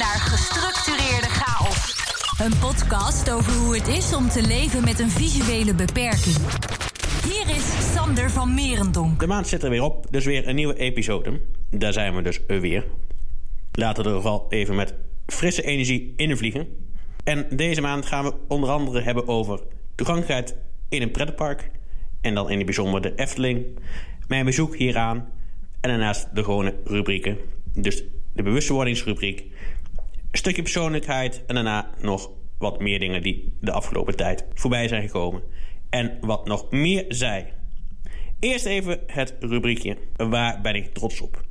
naar Gestructureerde Chaos. Een podcast over hoe het is om te leven met een visuele beperking. Hier is Sander van Merendonk. De maand zit er weer op, dus weer een nieuwe episode. Daar zijn we dus weer. Laten we er vooral even met frisse energie in vliegen. En deze maand gaan we onder andere hebben over toegankelijkheid in een pretpark. En dan in het bijzonder de Efteling. Mijn bezoek hieraan. En daarnaast de gewone rubrieken. Dus de bewustwordingsrubriek. Stukje persoonlijkheid. En daarna nog wat meer dingen die de afgelopen tijd voorbij zijn gekomen. En wat nog meer zij. Eerst even het rubriekje. Waar ben ik trots op?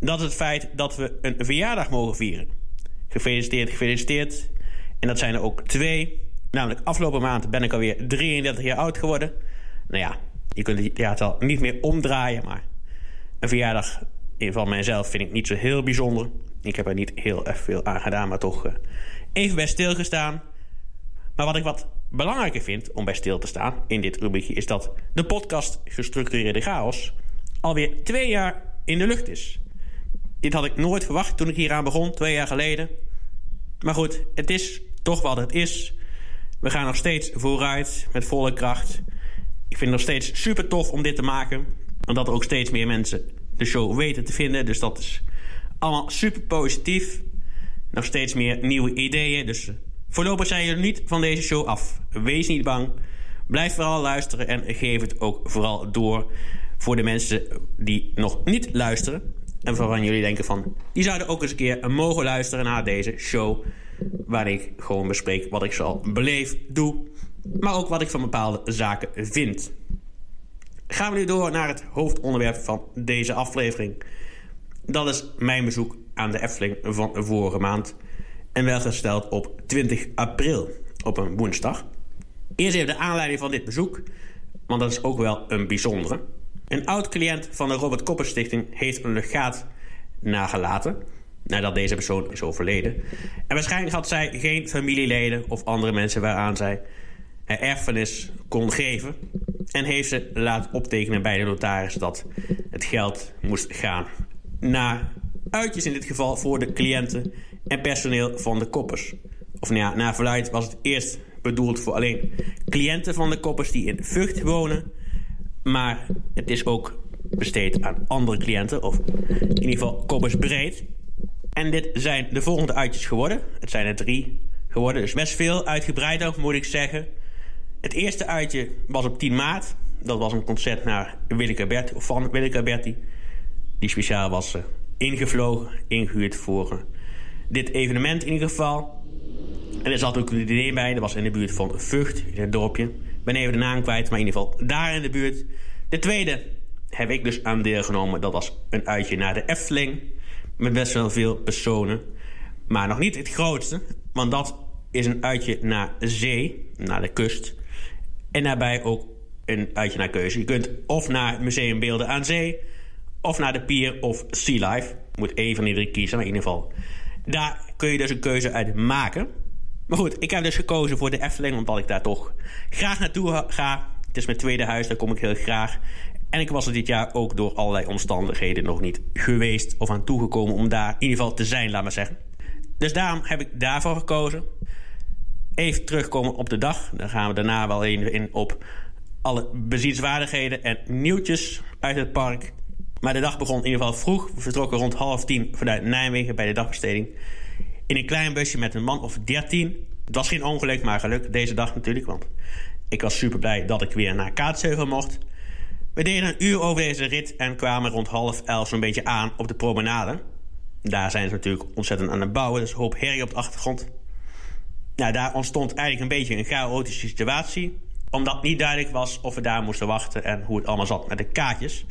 Dat is het feit dat we een verjaardag mogen vieren. Gefeliciteerd, gefeliciteerd. En dat zijn er ook twee. Namelijk afgelopen maand ben ik alweer 33 jaar oud geworden. Nou ja, je kunt het jaartal niet meer omdraaien, maar een verjaardag van mijzelf vind ik niet zo heel bijzonder. Ik heb er niet heel erg veel aan gedaan, maar toch eh, even bij stilgestaan. Maar wat ik wat belangrijker vind om bij stil te staan in dit rubriekje... is dat de podcast Gestructureerde Chaos alweer twee jaar in de lucht is. Dit had ik nooit verwacht toen ik hieraan begon, twee jaar geleden. Maar goed, het is toch wat het is. We gaan nog steeds vooruit met volle kracht. Ik vind het nog steeds super tof om dit te maken. Omdat er ook steeds meer mensen de show weten te vinden. Dus dat is allemaal super positief. Nog steeds meer nieuwe ideeën. Dus voorlopig zijn jullie niet van deze show af. Wees niet bang. Blijf vooral luisteren en geef het ook vooral door voor de mensen die nog niet luisteren. En waarvan jullie denken van, die zouden ook eens een keer mogen luisteren naar deze show. Waar ik gewoon bespreek wat ik zoal beleef, doe. Maar ook wat ik van bepaalde zaken vind. Gaan we nu door naar het hoofdonderwerp van deze aflevering. Dat is mijn bezoek aan de Efteling van vorige maand. En wel gesteld op 20 april, op een woensdag. Eerst even de aanleiding van dit bezoek, want dat is ook wel een bijzondere. Een oud-cliënt van de Robert Koppers Stichting heeft een legaat nagelaten nadat deze persoon is overleden. En waarschijnlijk had zij geen familieleden of andere mensen waaraan zij erfenis kon geven. En heeft ze laten optekenen bij de notaris dat het geld moest gaan naar uitjes in dit geval voor de cliënten en personeel van de koppers. Of nou ja, naar verluid was het eerst bedoeld voor alleen cliënten van de koppers die in Vught wonen. Maar het is ook besteed aan andere cliënten, of in ieder geval koppers breed. En dit zijn de volgende uitjes geworden. Het zijn er drie geworden, dus best veel uitgebreider moet ik zeggen. Het eerste uitje was op 10 maart. Dat was een concert naar Willeke of van Willeke Berti. Die speciaal was uh, ingevlogen, ingehuurd voor uh, dit evenement in ieder geval. En er zat ook een idee bij. Dat was in de buurt van Vught, in het dorpje. Ik ben even de naam kwijt, maar in ieder geval daar in de buurt. De tweede heb ik dus aan deelgenomen. Dat was een uitje naar de Efteling. Met best wel veel personen. Maar nog niet het grootste. Want dat is een uitje naar zee, naar de kust. En daarbij ook een uitje naar keuze. Je kunt of naar Museum Beelden aan Zee, of naar de Pier of Sea Life. Je moet één van die drie kiezen, maar in ieder geval. Daar kun je dus een keuze uit maken. Maar goed, ik heb dus gekozen voor de Efteling, omdat ik daar toch graag naartoe ga. Het is mijn tweede huis, daar kom ik heel graag. En ik was er dit jaar ook door allerlei omstandigheden nog niet geweest of aan toegekomen om daar in ieder geval te zijn, laat maar zeggen. Dus daarom heb ik daarvoor gekozen. Even terugkomen op de dag. Dan gaan we daarna wel even in op alle bezienswaardigheden en nieuwtjes uit het park. Maar de dag begon in ieder geval vroeg. We vertrokken rond half tien vanuit Nijmegen bij de dagbesteding. In een klein busje met een man of dertien. Het was geen ongeluk, maar geluk deze dag natuurlijk. Want ik was super blij dat ik weer naar Kaatsheuvel mocht. We deden een uur over deze rit en kwamen rond half elf zo'n beetje aan op de promenade. Daar zijn ze natuurlijk ontzettend aan het bouwen, dus hoop herrie op de achtergrond. Nou, daar ontstond eigenlijk een beetje een chaotische situatie. Omdat niet duidelijk was of we daar moesten wachten en hoe het allemaal zat met de kaartjes.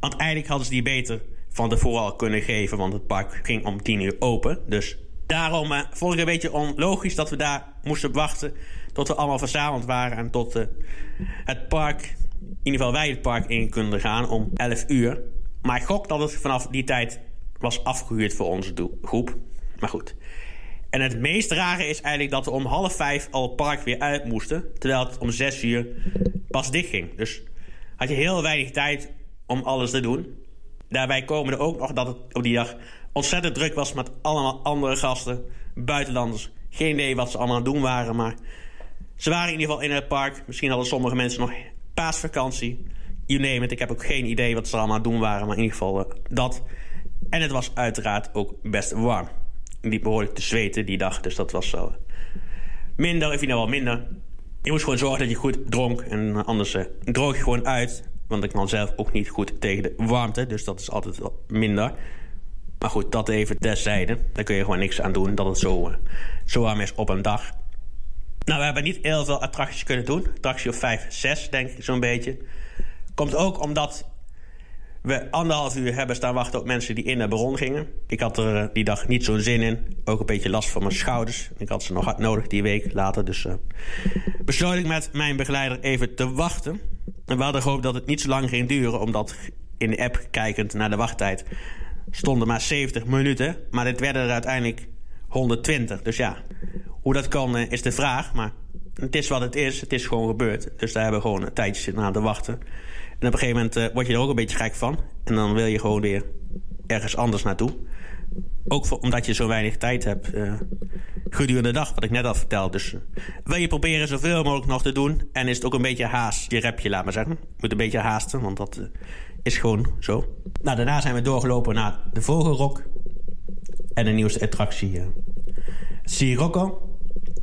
Want eigenlijk hadden ze die beter van tevoren al kunnen geven, want het park ging om tien uur open. Dus daarom uh, vond ik een beetje onlogisch dat we daar moesten wachten tot we allemaal verzameld waren en tot uh, het park, in ieder geval wij het park in konden gaan om 11 uur. Maar ik gok dat het vanaf die tijd was afgehuurd voor onze groep. Maar goed. En het meest rare is eigenlijk dat we om half vijf al het park weer uit moesten. Terwijl het om zes uur pas dicht ging. Dus had je heel weinig tijd om alles te doen. Daarbij komen er ook nog dat het op die dag ontzettend druk was met allemaal andere gasten, buitenlanders. Geen idee wat ze allemaal aan het doen waren, maar ze waren in ieder geval in het park. Misschien hadden sommige mensen nog paasvakantie. You name it. Ik heb ook geen idee wat ze allemaal aan het doen waren, maar in ieder geval uh, dat. En het was uiteraard ook best warm. Liep behoorlijk te zweten die dag, dus dat was zo minder, of je nou wel minder. Je moest gewoon zorgen dat je goed dronk en anders uh, droog je gewoon uit. Want ik kan zelf ook niet goed tegen de warmte, dus dat is altijd wel minder. Maar goed, dat even terzijde. Daar kun je gewoon niks aan doen dat het zo, uh, zo warm is op een dag. Nou, we hebben niet heel veel attracties kunnen doen. Attractie of 5, 6 denk ik zo'n beetje. Komt ook omdat we anderhalf uur hebben staan wachten op mensen die in de bron gingen. Ik had er eh, die dag niet zo'n zin in. Ook een beetje last van mijn schouders. Ik had ze nog hard nodig die week later. Dus uh, besloot ik met mijn begeleider even te wachten. En we hadden gehoopt dat het niet zo lang ging duren. Omdat in de app kijkend naar de wachttijd stonden maar 70 minuten. Maar dit werden er uiteindelijk 120. Dus ja, hoe dat kan eh, is de vraag. Maar het is wat het is. Het is gewoon gebeurd. Dus daar hebben we gewoon een tijdje zitten aan te wachten. En op een gegeven moment uh, word je er ook een beetje gek van. En dan wil je gewoon weer ergens anders naartoe. Ook omdat je zo weinig tijd hebt uh, gedurende de dag, wat ik net al vertelde. Dus uh, wil je proberen zoveel mogelijk nog te doen. En is het ook een beetje haast, je repje, laat maar zeggen. Moet een beetje haasten, want dat is gewoon zo. Nou, daarna zijn we doorgelopen naar de Vogelrok. En de nieuwste attractie, Sirocco.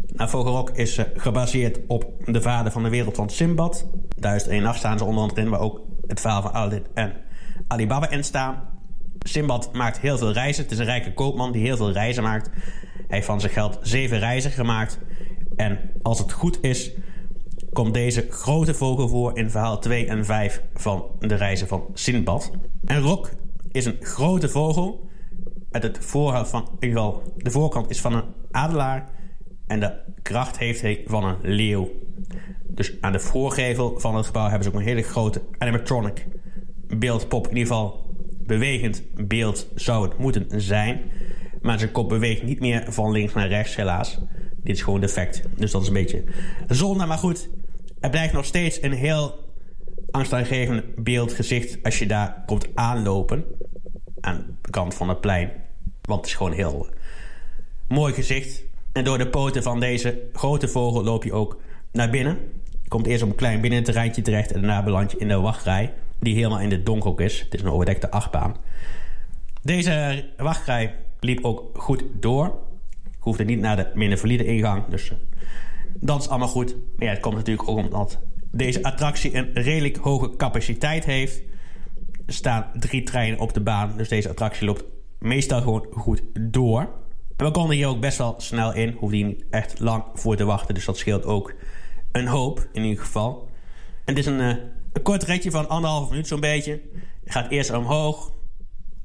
Nou, Vogelrok is gebaseerd op de vader van de wereld van Simbad. Duizend één nacht staan ze onder andere in, waar ook het verhaal van Aladdin en Alibaba in staan. Simbad maakt heel veel reizen. Het is een rijke koopman die heel veel reizen maakt. Hij heeft van zijn geld zeven reizen gemaakt. En als het goed is, komt deze grote vogel voor in verhaal 2 en 5 van de reizen van Sinbad. En Rok is een grote vogel. Met het voorhoofd van, in ieder de voorkant is van een adelaar. En de kracht heeft hij van een leeuw. Dus aan de voorgevel van het gebouw hebben ze ook een hele grote animatronic beeldpop. In ieder geval bewegend beeld zou het moeten zijn. Maar zijn kop beweegt niet meer van links naar rechts, helaas. Dit is gewoon defect. Dus dat is een beetje zonde. Maar goed, het blijft nog steeds een heel angstaangevend beeldgezicht als je daar komt aanlopen. Aan de kant van het plein. Want het is gewoon een heel mooi gezicht. En door de poten van deze grote vogel loop je ook naar binnen. Je komt eerst op een klein binnenterreintje terecht en daarna beland je in de wachtrij. Die helemaal in de donker is. Het is een overdekte achtbaan. Deze wachtrij liep ook goed door. Ik hoefde niet naar de minder valide ingang. Dus uh, dat is allemaal goed. Maar ja, het komt natuurlijk ook omdat deze attractie een redelijk hoge capaciteit heeft. Er staan drie treinen op de baan. Dus deze attractie loopt meestal gewoon goed door. We konden hier ook best wel snel in. Hoefde hier niet echt lang voor te wachten. Dus dat scheelt ook een hoop in ieder geval. Het is een, uh, een kort ritje van anderhalf minuut zo'n beetje. Je gaat eerst omhoog.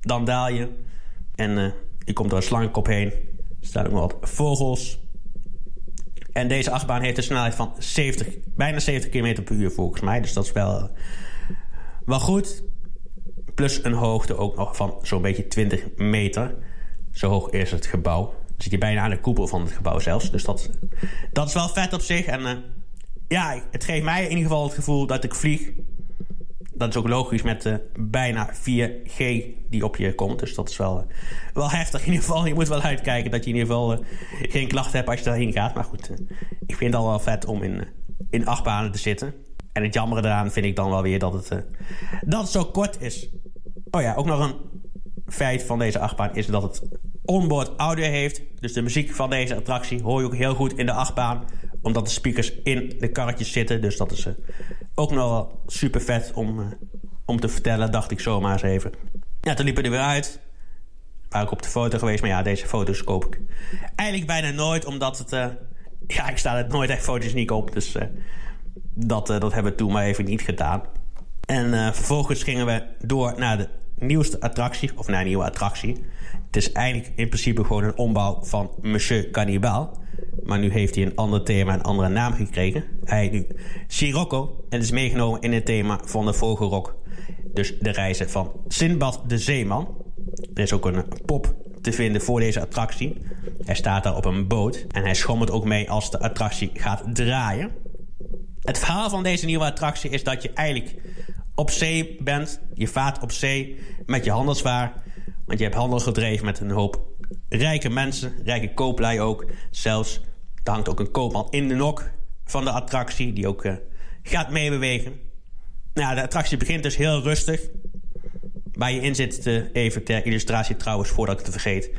Dan daal je. En uh, je komt door een slangenkop heen. Er staan ook wat vogels. En deze achtbaan heeft een snelheid van 70, bijna 70 km per uur volgens mij. Dus dat is wel, wel goed. Plus een hoogte ook nog van zo'n beetje 20 meter. Zo hoog is het gebouw. Dan zit je bijna aan de koepel van het gebouw zelfs. Dus dat, dat is wel vet op zich. En ja, het geeft mij in ieder geval het gevoel dat ik vlieg. Dat is ook logisch met uh, bijna 4G die op je komt. Dus dat is wel, uh, wel heftig in ieder geval. Je moet wel uitkijken dat je in ieder geval uh, geen klachten hebt als je daarheen gaat. Maar goed, ik vind het al wel vet om in, in acht banen te zitten. En het jammer eraan vind ik dan wel weer dat het, dat het zo kort is. Oh ja, ook nog een feit van deze achtbaan is dat het onboard audio heeft. Dus de muziek van deze attractie hoor je ook heel goed in de achtbaan. Omdat de speakers in de karretjes zitten. Dus dat is uh, ook nog wel super vet om, uh, om te vertellen, dacht ik zomaar eens even. Ja, toen liepen er weer uit. Waar ik op de foto geweest. Maar ja, deze foto's koop ik eigenlijk bijna nooit. Omdat het... Uh, ja, ik sta er nooit echt fotogeniek op. Dus dat, dat hebben we toen maar even niet gedaan. En vervolgens gingen we door naar de nieuwste attractie, of naar een nieuwe attractie. Het is eigenlijk in principe gewoon een ombouw van Monsieur Cannibal. Maar nu heeft hij een ander thema, een andere naam gekregen. Hij heet nu Sirocco en is meegenomen in het thema van de Vogelrok. Dus de reizen van Sinbad de Zeeman. Er is ook een pop te vinden voor deze attractie. Hij staat daar op een boot en hij schommelt ook mee als de attractie gaat draaien. Het verhaal van deze nieuwe attractie is dat je eigenlijk op zee bent. Je vaart op zee met je handelswaar. Want je hebt handel gedreven met een hoop rijke mensen, rijke kooplui ook. Zelfs, er hangt ook een koopman in de nok van de attractie, die ook uh, gaat meebewegen. Nou, de attractie begint dus heel rustig. Waar je in zit, uh, even ter illustratie trouwens, voordat ik het vergeet...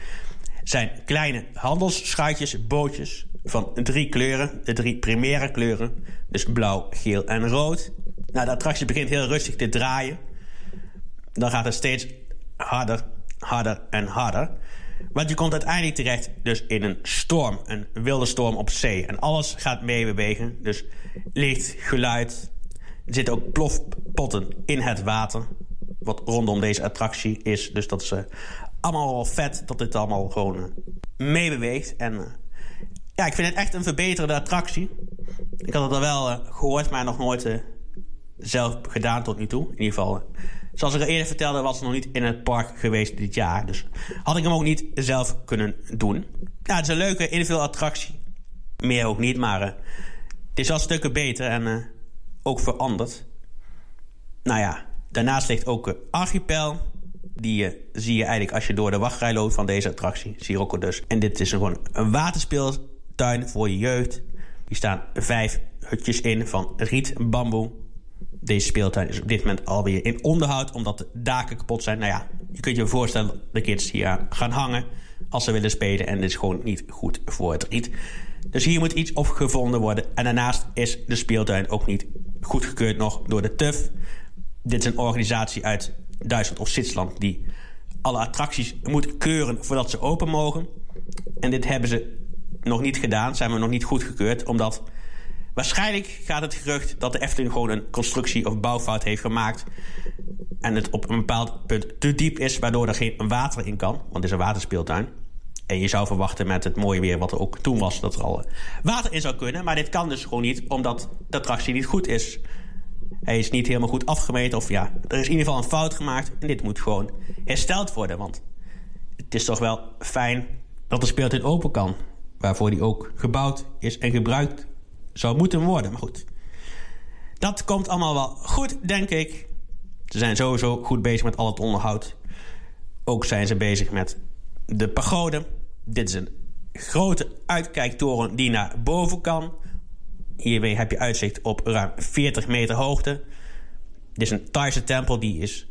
zijn kleine handelsschuitjes, bootjes van drie kleuren. De drie primaire kleuren. Dus blauw, geel en rood. Nou, de attractie begint heel rustig te draaien. Dan gaat het steeds harder, harder en harder. Want je komt uiteindelijk terecht dus in een storm. Een wilde storm op zee. En alles gaat meebewegen. Dus licht, geluid. Er zitten ook plofpotten in het water. Wat rondom deze attractie is. Dus dat is uh, allemaal wel vet dat dit allemaal gewoon uh, meebeweegt. En uh, ja, ik vind het echt een verbeterde attractie. Ik had het al wel gehoord, maar nog nooit zelf gedaan tot nu toe. In ieder geval, zoals ik al eerder vertelde, was ik nog niet in het park geweest dit jaar. Dus had ik hem ook niet zelf kunnen doen. Ja, het is een leuke individuele attractie. Meer ook niet, maar uh, het is wel stukken beter en uh, ook veranderd. Nou ja, daarnaast ligt ook uh, Archipel. Die zie je eigenlijk als je door de wachtrij loopt van deze attractie. Sirocco dus. En dit is gewoon een waterspeeltuin voor je jeugd. Hier staan vijf hutjes in van riet, bamboe deze speeltuin is op dit moment alweer in onderhoud, omdat de daken kapot zijn. Nou ja, je kunt je voorstellen, de kids hier gaan hangen als ze willen spelen. En dit is gewoon niet goed voor het riet. Dus hier moet iets op gevonden worden. En daarnaast is de speeltuin ook niet goedgekeurd nog door de TUF. Dit is een organisatie uit Duitsland of Zwitserland die alle attracties moet keuren voordat ze open mogen. En dit hebben ze nog niet gedaan, zijn we nog niet goedgekeurd, omdat Waarschijnlijk gaat het gerucht dat de Efteling gewoon een constructie of bouwfout heeft gemaakt. En het op een bepaald punt te diep is, waardoor er geen water in kan. Want het is een waterspeeltuin. En je zou verwachten met het mooie weer wat er ook toen was, dat er al water in zou kunnen. Maar dit kan dus gewoon niet, omdat de attractie niet goed is. Hij is niet helemaal goed afgemeten. Of ja, er is in ieder geval een fout gemaakt. En dit moet gewoon hersteld worden. Want het is toch wel fijn dat de speeltuin open kan. Waarvoor die ook gebouwd is en gebruikt zou moeten worden. Maar goed, dat komt allemaal wel goed, denk ik. Ze zijn sowieso goed bezig met al het onderhoud. Ook zijn ze bezig met de pagode. Dit is een grote uitkijktoren die naar boven kan. Hiermee heb je uitzicht op ruim 40 meter hoogte. Dit is een Thaise tempel die is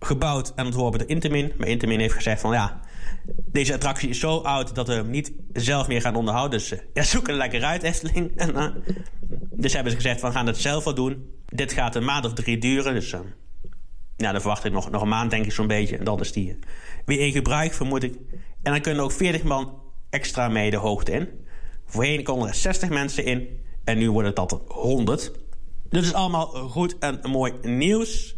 gebouwd en ontworpen door Intamin. Maar Intamin heeft gezegd van ja, deze attractie is zo oud dat we hem niet zelf meer gaan onderhouden. Dus uh, ja, zoek er lekker uit, Efteling. En, uh, dus hebben ze gezegd, we gaan het zelf wel doen. Dit gaat een maand of drie duren. Dus uh, ja, dan verwacht ik nog, nog een maand, denk ik zo'n beetje. En dan is die weer in gebruik, vermoed ik. En dan kunnen ook 40 man extra mee de hoogte in. Voorheen konden er 60 mensen in. En nu worden dat 100. Dit is allemaal goed en mooi nieuws.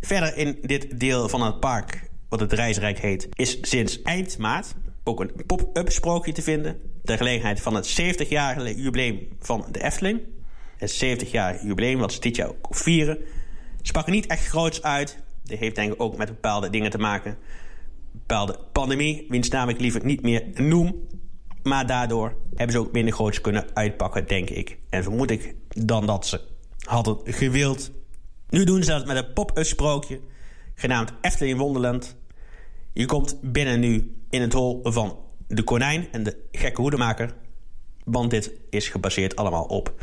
Verder in dit deel van het park wat het reisrijk heet, is sinds eind maart ook een pop-up sprookje te vinden. Ter gelegenheid van het 70-jarige jubileum van de Efteling. Het 70-jarige jubileum, wat ze dit jaar ook vieren. Ze pakken niet echt groots uit. Dat heeft denk ik ook met bepaalde dingen te maken. bepaalde pandemie, wiens naam ik liever niet meer noem. Maar daardoor hebben ze ook minder groots kunnen uitpakken, denk ik. En vermoed ik dan dat ze hadden gewild. Nu doen ze dat met een pop-up sprookje genaamd Efteling Wonderland. Je komt binnen nu in het hol van de konijn en de gekke hoedemaker. Want dit is gebaseerd allemaal op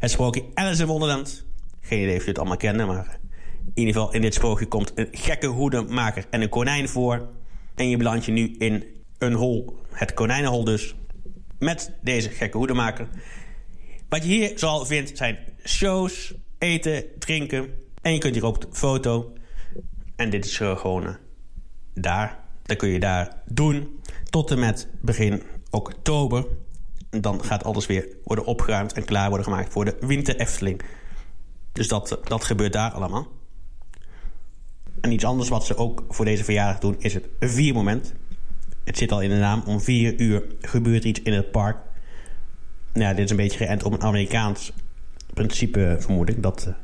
het sprookje Alice in Wonderland. Geen idee of je het allemaal kennen, maar in ieder geval in dit sprookje komt een gekke hoedemaker en een konijn voor. En je belandt je nu in een hol, het konijnenhol dus, met deze gekke hoedemaker. Wat je hier zoal vindt zijn shows, eten, drinken. En je kunt hier ook foto en dit is gewoon uh, daar. Dat kun je daar doen tot en met begin oktober. En dan gaat alles weer worden opgeruimd en klaar worden gemaakt voor de winter Efteling. Dus dat, eh, dat gebeurt daar allemaal. En iets anders wat ze ook voor deze verjaardag doen is het vier moment. Het zit al in de naam. Om vier uur gebeurt iets in het park. Nou, dit is een beetje geënt op een Amerikaans principe, vermoed ik. Dat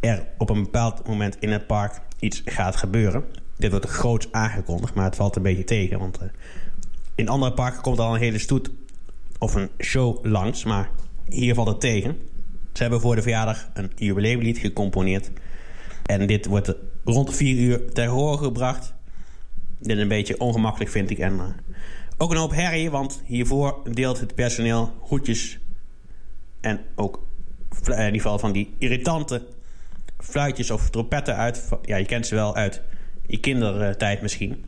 eh, er op een bepaald moment in het park iets gaat gebeuren. Dit wordt groots aangekondigd, maar het valt een beetje tegen. Want uh, in andere parken komt al een hele stoet of een show langs, maar hier valt het tegen. Ze hebben voor de verjaardag een jubileumlied gecomponeerd. En dit wordt rond 4 uur ter horen gebracht. Dit is een beetje ongemakkelijk, vind ik. En uh, ook een hoop herrie, want hiervoor deelt het personeel hoedjes en ook in ieder geval van die irritante fluitjes of trompetten uit. Ja, je kent ze wel uit je kindertijd misschien.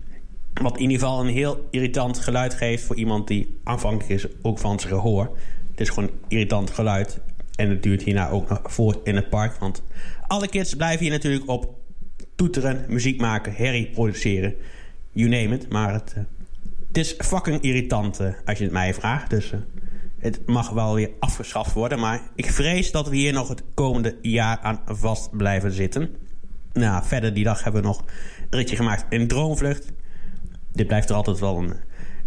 Wat in ieder geval een heel irritant geluid geeft voor iemand die afhankelijk is ook van zijn gehoor. Het is gewoon irritant geluid. En het duurt hierna ook nog voort in het park. Want alle kids blijven hier natuurlijk op toeteren, muziek maken, herrie produceren. You name it. Maar het, uh, het is fucking irritant uh, als je het mij vraagt. Dus uh, het mag wel weer afgeschaft worden. Maar ik vrees dat we hier nog het komende jaar aan vast blijven zitten. Nou, verder die dag hebben we nog een ritje gemaakt in Droomvlucht. Dit blijft er altijd wel een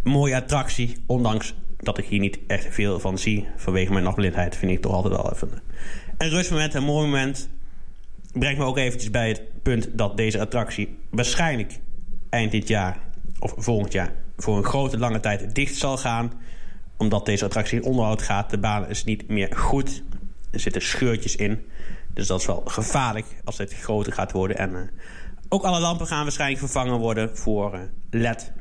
mooie attractie. Ondanks dat ik hier niet echt veel van zie. Vanwege mijn nachtblindheid vind ik toch altijd wel even een rustmoment, een mooi moment. Brengt me ook eventjes bij het punt dat deze attractie waarschijnlijk eind dit jaar of volgend jaar voor een grote lange tijd dicht zal gaan. Omdat deze attractie in onderhoud gaat. De baan is niet meer goed. Er zitten scheurtjes in. Dus dat is wel gevaarlijk als dit groter gaat worden. En uh, ook alle lampen gaan waarschijnlijk vervangen worden voor uh, LED.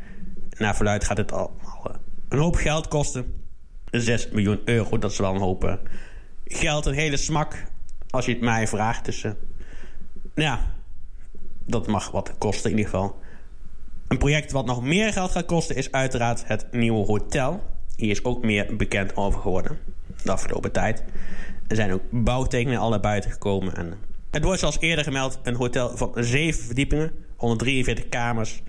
Naar verluid gaat het al, al uh, een hoop geld kosten. 6 miljoen euro, dat is wel een hoop geld. Een hele smak, als je het mij vraagt. Dus ja, dat mag wat kosten in ieder geval. Een project wat nog meer geld gaat kosten is uiteraard het nieuwe hotel. Hier is ook meer bekend over geworden de afgelopen tijd. Er zijn ook bouwtekeningen al naar buiten gekomen. En het wordt zoals eerder gemeld een hotel van 7 verdiepingen, 143 kamers,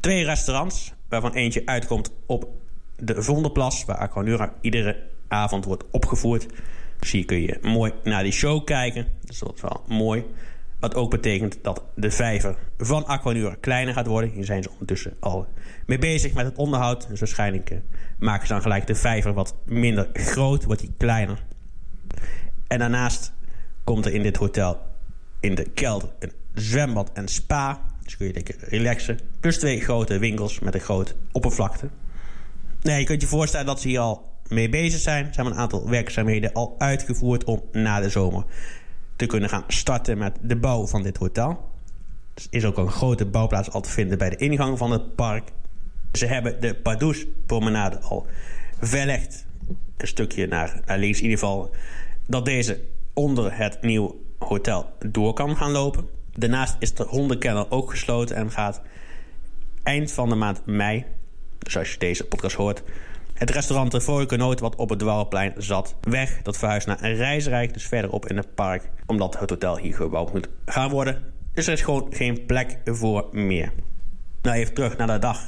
twee restaurants, waarvan eentje uitkomt op de Vondelplas, waar Aquanura iedere avond wordt opgevoerd. Dus hier kun je mooi naar die show kijken. Dus dat is wel mooi. Wat ook betekent dat de vijver van Aquanura kleiner gaat worden. Hier zijn ze ondertussen al mee bezig met het onderhoud. Dus waarschijnlijk uh, maken ze dan gelijk de vijver wat minder groot, wordt die kleiner. En daarnaast komt er in dit hotel in de kelder een zwembad en spa. Dus kun je lekker relaxen. Plus twee grote winkels met een grote oppervlakte. Nee, je kunt je voorstellen dat ze hier al mee bezig zijn. Ze hebben een aantal werkzaamheden al uitgevoerd om na de zomer te kunnen gaan starten met de bouw van dit hotel. Er is ook een grote bouwplaats al te vinden bij de ingang van het park. Ze hebben de Pardoes promenade al verlegd. Een stukje naar, naar links in ieder geval. Dat deze onder het nieuwe hotel door kan gaan lopen. Daarnaast is de hondenkennel ook gesloten en gaat eind van de maand mei, dus als je deze podcast hoort, het restaurant De Vrolijke Noot, wat op het Dwarrelplein zat, weg. Dat verhuist naar een reisrijk, dus verderop in het park. Omdat het hotel hier gebouwd moet gaan worden. Dus er is gewoon geen plek voor meer. Nou, even terug naar de dag.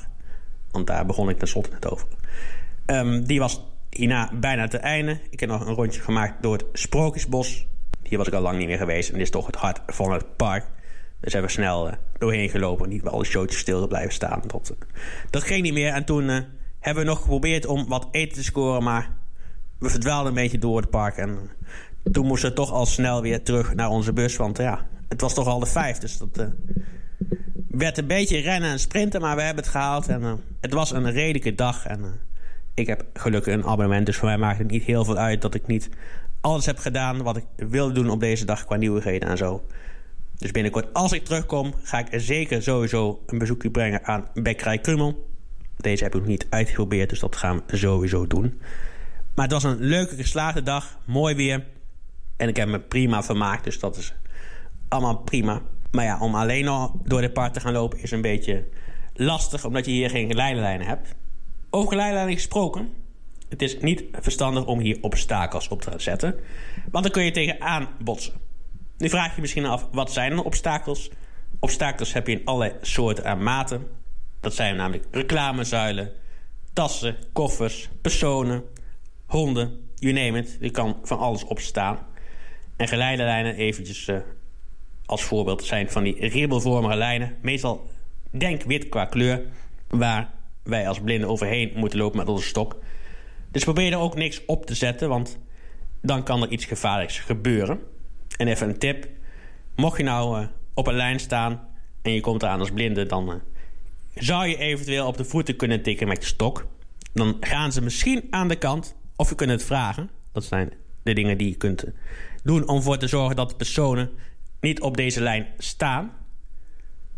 Want daar begon ik tenslotte net over. Um, die was hierna bijna te einde. Ik heb nog een rondje gemaakt door het Sprookjesbos. Hier was ik al lang niet meer geweest. En dit is toch het hart van het park. Dus hebben we snel uh, doorheen gelopen. Niet bij alle showtjes stil blijven staan. Dat, uh, dat ging niet meer. En toen uh, hebben we nog geprobeerd om wat eten te scoren. Maar we verdwaalden een beetje door het park. En toen moesten we toch al snel weer terug naar onze bus. Want ja, het was toch al de vijf. Dus dat werd een beetje rennen en sprinten. Maar we hebben het gehaald. En het was een redelijke dag. En ik heb gelukkig een abonnement. Dus voor mij maakt het niet heel veel uit dat ik niet alles heb gedaan wat ik wilde doen op deze dag qua nieuwigheden en zo. Dus binnenkort, als ik terugkom, ga ik zeker sowieso een bezoekje brengen aan Bekkerij Krummel. Deze heb ik nog niet uitgeprobeerd, dus dat gaan we sowieso doen. Maar het was een leuke geslaagde dag, mooi weer. En ik heb me prima vermaakt, dus dat is allemaal prima. Maar ja, om alleen al door de park te gaan lopen is een beetje lastig, omdat je hier geen geleiderlijnen hebt. Over geleiderlijnen gesproken, het is niet verstandig om hier obstakels op te zetten, want dan kun je tegenaan botsen. Nu vraag je misschien af, wat zijn dan obstakels? Obstakels heb je in allerlei soorten en maten. Dat zijn namelijk reclamezuilen, tassen, koffers, personen, honden, you name it. Er kan van alles op staan. En geleiderlijnen eventjes uh, als voorbeeld zijn van die ribbelvormige lijnen. Meestal denk wit qua kleur, waar wij als blinden overheen moeten lopen met onze stok. Dus probeer er ook niks op te zetten, want dan kan er iets gevaarlijks gebeuren. En even een tip. Mocht je nou uh, op een lijn staan en je komt eraan als blinde... dan uh, zou je eventueel op de voeten kunnen tikken met je stok. Dan gaan ze misschien aan de kant. Of je kunt het vragen. Dat zijn de dingen die je kunt doen om ervoor te zorgen dat de personen niet op deze lijn staan.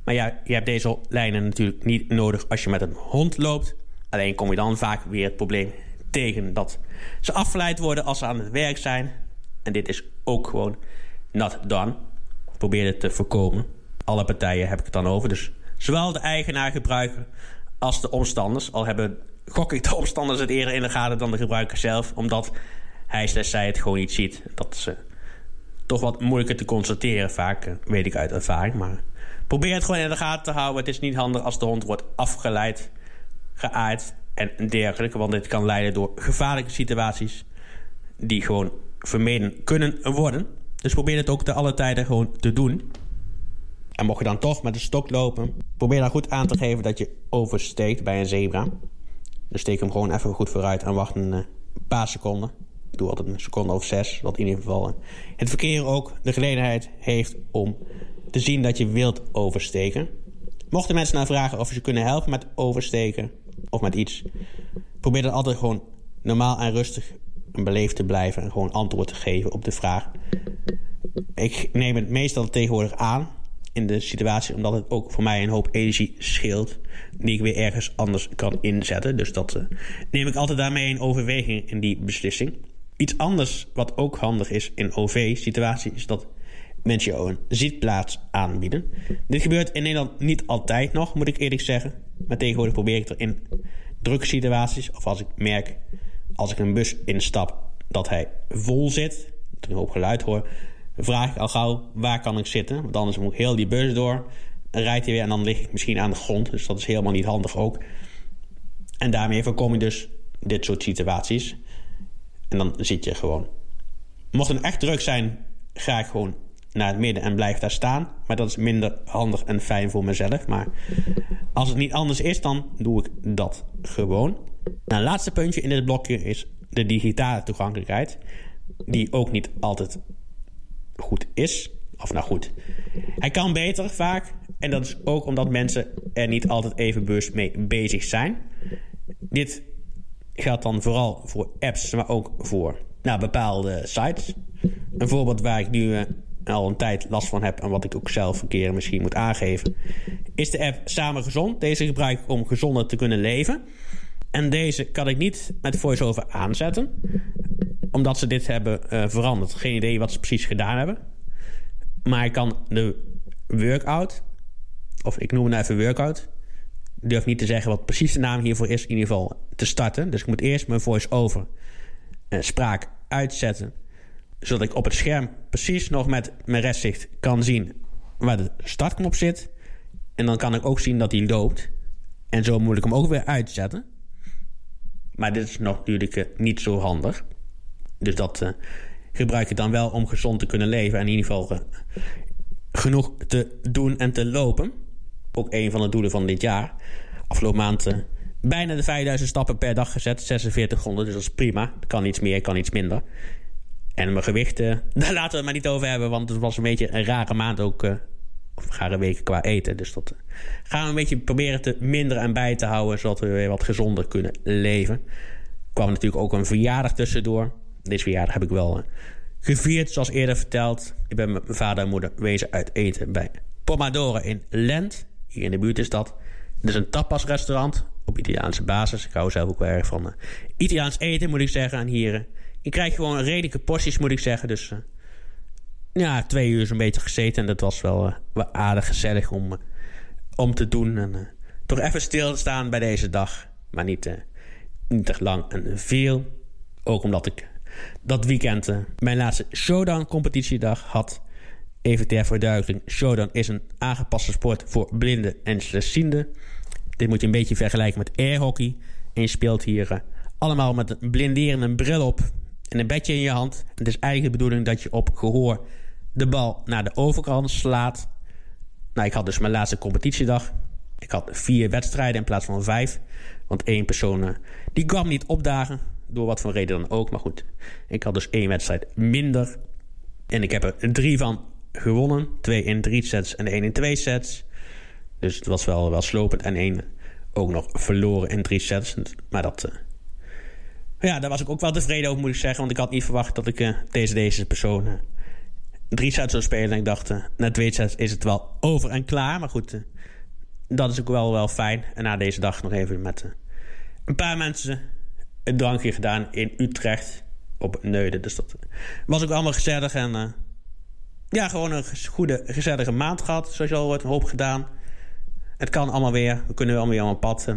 Maar ja, je hebt deze lijnen natuurlijk niet nodig als je met een hond loopt. Alleen kom je dan vaak weer het probleem tegen dat ze afgeleid worden als ze aan het werk zijn. En dit is ook gewoon not done. Probeer het te voorkomen. Alle partijen heb ik het dan over. Dus zowel de eigenaar, gebruiker als de omstanders. Al hebben gok ik de omstanders het eerder in de gaten dan de gebruiker zelf. Omdat hij slechts zij het gewoon niet ziet. Dat is uh, toch wat moeilijker te constateren vaak. Uh, weet ik uit ervaring. Maar probeer het gewoon in de gaten te houden. Het is niet handig als de hond wordt afgeleid, geaaid en dergelijke. Want dit kan leiden door gevaarlijke situaties. Die gewoon vermeden kunnen worden. Dus probeer het ook te alle tijden gewoon te doen. En mocht je dan toch met een stok lopen, probeer dan goed aan te geven dat je oversteekt bij een zebra. Dus steek hem gewoon even goed vooruit en wacht een uh, paar seconden. Doe altijd een seconde of zes, dat in ieder geval uh, het verkeer ook de gelegenheid heeft om te zien dat je wilt oversteken. Mochten mensen nou vragen of je ze kunnen helpen met oversteken of met iets, probeer dan altijd gewoon normaal en rustig en beleefd te blijven en gewoon antwoord te geven op de vraag. Ik neem het meestal tegenwoordig aan in de situatie, omdat het ook voor mij een hoop energie scheelt, die ik weer ergens anders kan inzetten. Dus dat uh, neem ik altijd daarmee in overweging in die beslissing. Iets anders wat ook handig is in OV-situatie is dat mensen jou een zitplaats aanbieden. Dit gebeurt in Nederland niet altijd nog, moet ik eerlijk zeggen. Maar tegenwoordig probeer ik er in drukke situaties, of als ik merk als ik een bus instap dat hij vol zit, dat ik een hoop geluid hoor, vraag ik al gauw waar kan ik zitten. Want anders moet ik heel die bus door. Rijdt hij weer en dan lig ik misschien aan de grond. Dus dat is helemaal niet handig ook. En daarmee voorkom je dus dit soort situaties. En dan zit je gewoon. Mocht het echt druk zijn, ga ik gewoon naar het midden en blijf daar staan. Maar dat is minder handig en fijn voor mezelf. Maar als het niet anders is, dan doe ik dat gewoon. Nou, het laatste puntje in dit blokje is de digitale toegankelijkheid. Die ook niet altijd goed is. Of nou goed. Hij kan beter vaak. En dat is ook omdat mensen er niet altijd even bewust mee bezig zijn. Dit geldt dan vooral voor apps, maar ook voor nou, bepaalde sites. Een voorbeeld waar ik nu uh, al een tijd last van heb en wat ik ook zelf een keer misschien moet aangeven, is de app Samen Gezond. Deze gebruik ik om gezonder te kunnen leven. En deze kan ik niet met VoiceOver aanzetten, omdat ze dit hebben uh, veranderd. Geen idee wat ze precies gedaan hebben. Maar ik kan de workout, of ik noem het nou even workout. Ik durf niet te zeggen wat precies de naam hiervoor is, in ieder geval te starten. Dus ik moet eerst mijn voice-over uh, spraak uitzetten, zodat ik op het scherm precies nog met mijn restzicht kan zien waar de startknop zit. En dan kan ik ook zien dat hij loopt. En zo moet ik hem ook weer uitzetten. Maar dit is natuurlijk uh, niet zo handig. Dus dat uh, gebruik ik dan wel om gezond te kunnen leven. En in ieder geval uh, genoeg te doen en te lopen. Ook een van de doelen van dit jaar. Afgelopen maand bijna de 5000 stappen per dag gezet. 4600, dus dat is prima. Kan iets meer, kan iets minder. En mijn gewicht, daar laten we het maar niet over hebben. Want het was een beetje een rare maand ook. Of rare weken qua eten. Dus dat gaan we een beetje proberen te minderen en bij te houden. Zodat we weer wat gezonder kunnen leven. Er kwam natuurlijk ook een verjaardag tussendoor. Deze verjaardag heb ik wel uh, gevierd, zoals eerder verteld. Ik ben met mijn vader en moeder wezen uit eten bij Pomodoro in Lent. Hier in de buurt is dat. Het is een tapasrestaurant op Italiaanse basis. Ik hou zelf ook wel erg van uh, Italiaans eten, moet ik zeggen. En hier, je krijgt gewoon redelijke porties, moet ik zeggen. Dus ja, twee uur zo'n beetje gezeten. En dat was wel, wel aardig gezellig om, om te doen. En toch even stil te staan bij deze dag. Maar niet, niet te lang en veel. Ook omdat ik dat weekend mijn laatste Showdown-competitiedag had. Even ter verduidelijking: Showdown is een aangepaste sport voor blinden en slechtzienden. Dit moet je een beetje vergelijken met airhockey. En je speelt hier allemaal met een blinderende bril op en een bedje in je hand. Het is eigenlijk de bedoeling dat je op gehoor de bal naar de overkant slaat. Nou, ik had dus mijn laatste competitiedag. Ik had vier wedstrijden in plaats van vijf. Want één persoon uh, die kwam niet opdagen. Door wat voor reden dan ook. Maar goed, ik had dus één wedstrijd minder. En ik heb er drie van gewonnen. Twee in drie sets en één in twee sets. Dus het was wel, wel slopend. En één ook nog verloren in drie sets. Maar dat... Uh, ja, daar was ik ook wel tevreden over, moet ik zeggen. Want ik had niet verwacht dat ik uh, deze, deze persoon drie sets zou spelen. En ik dacht, na twee sets is het wel over en klaar. Maar goed, dat is ook wel, wel fijn. En na deze dag nog even met een paar mensen een drankje gedaan in Utrecht op Neuden. Dus dat was ook allemaal gezellig en ja, gewoon een goede, gezellige maand gehad. Zoals je al wordt, een hoop gedaan. Het kan allemaal weer. We kunnen allemaal weer aan pad.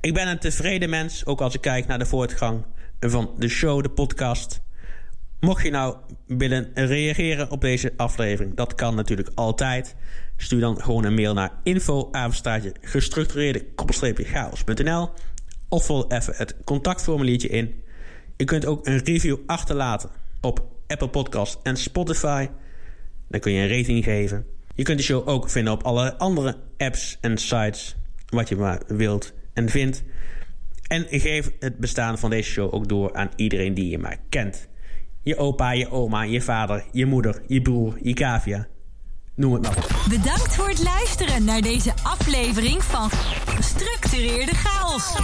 Ik ben een tevreden mens, ook als ik kijk naar de voortgang van de show, de podcast. Mocht je nou willen reageren op deze aflevering, dat kan natuurlijk altijd. Stuur dan gewoon een mail naar info gestructureerde chaos.nl of vul even het contactformuliertje in. Je kunt ook een review achterlaten op Apple Podcast en Spotify. Dan kun je een rating geven. Je kunt de show ook vinden op alle andere apps en sites. Wat je maar wilt en vindt. En geef het bestaan van deze show ook door aan iedereen die je maar kent. Je opa, je oma, je vader, je moeder, je broer, je cavia. Noem het maar. Bedankt voor het luisteren naar deze aflevering van Gestructureerde Chaos.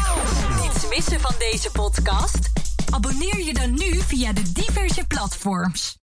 Niets missen van deze podcast? Abonneer je dan nu via de diverse platforms.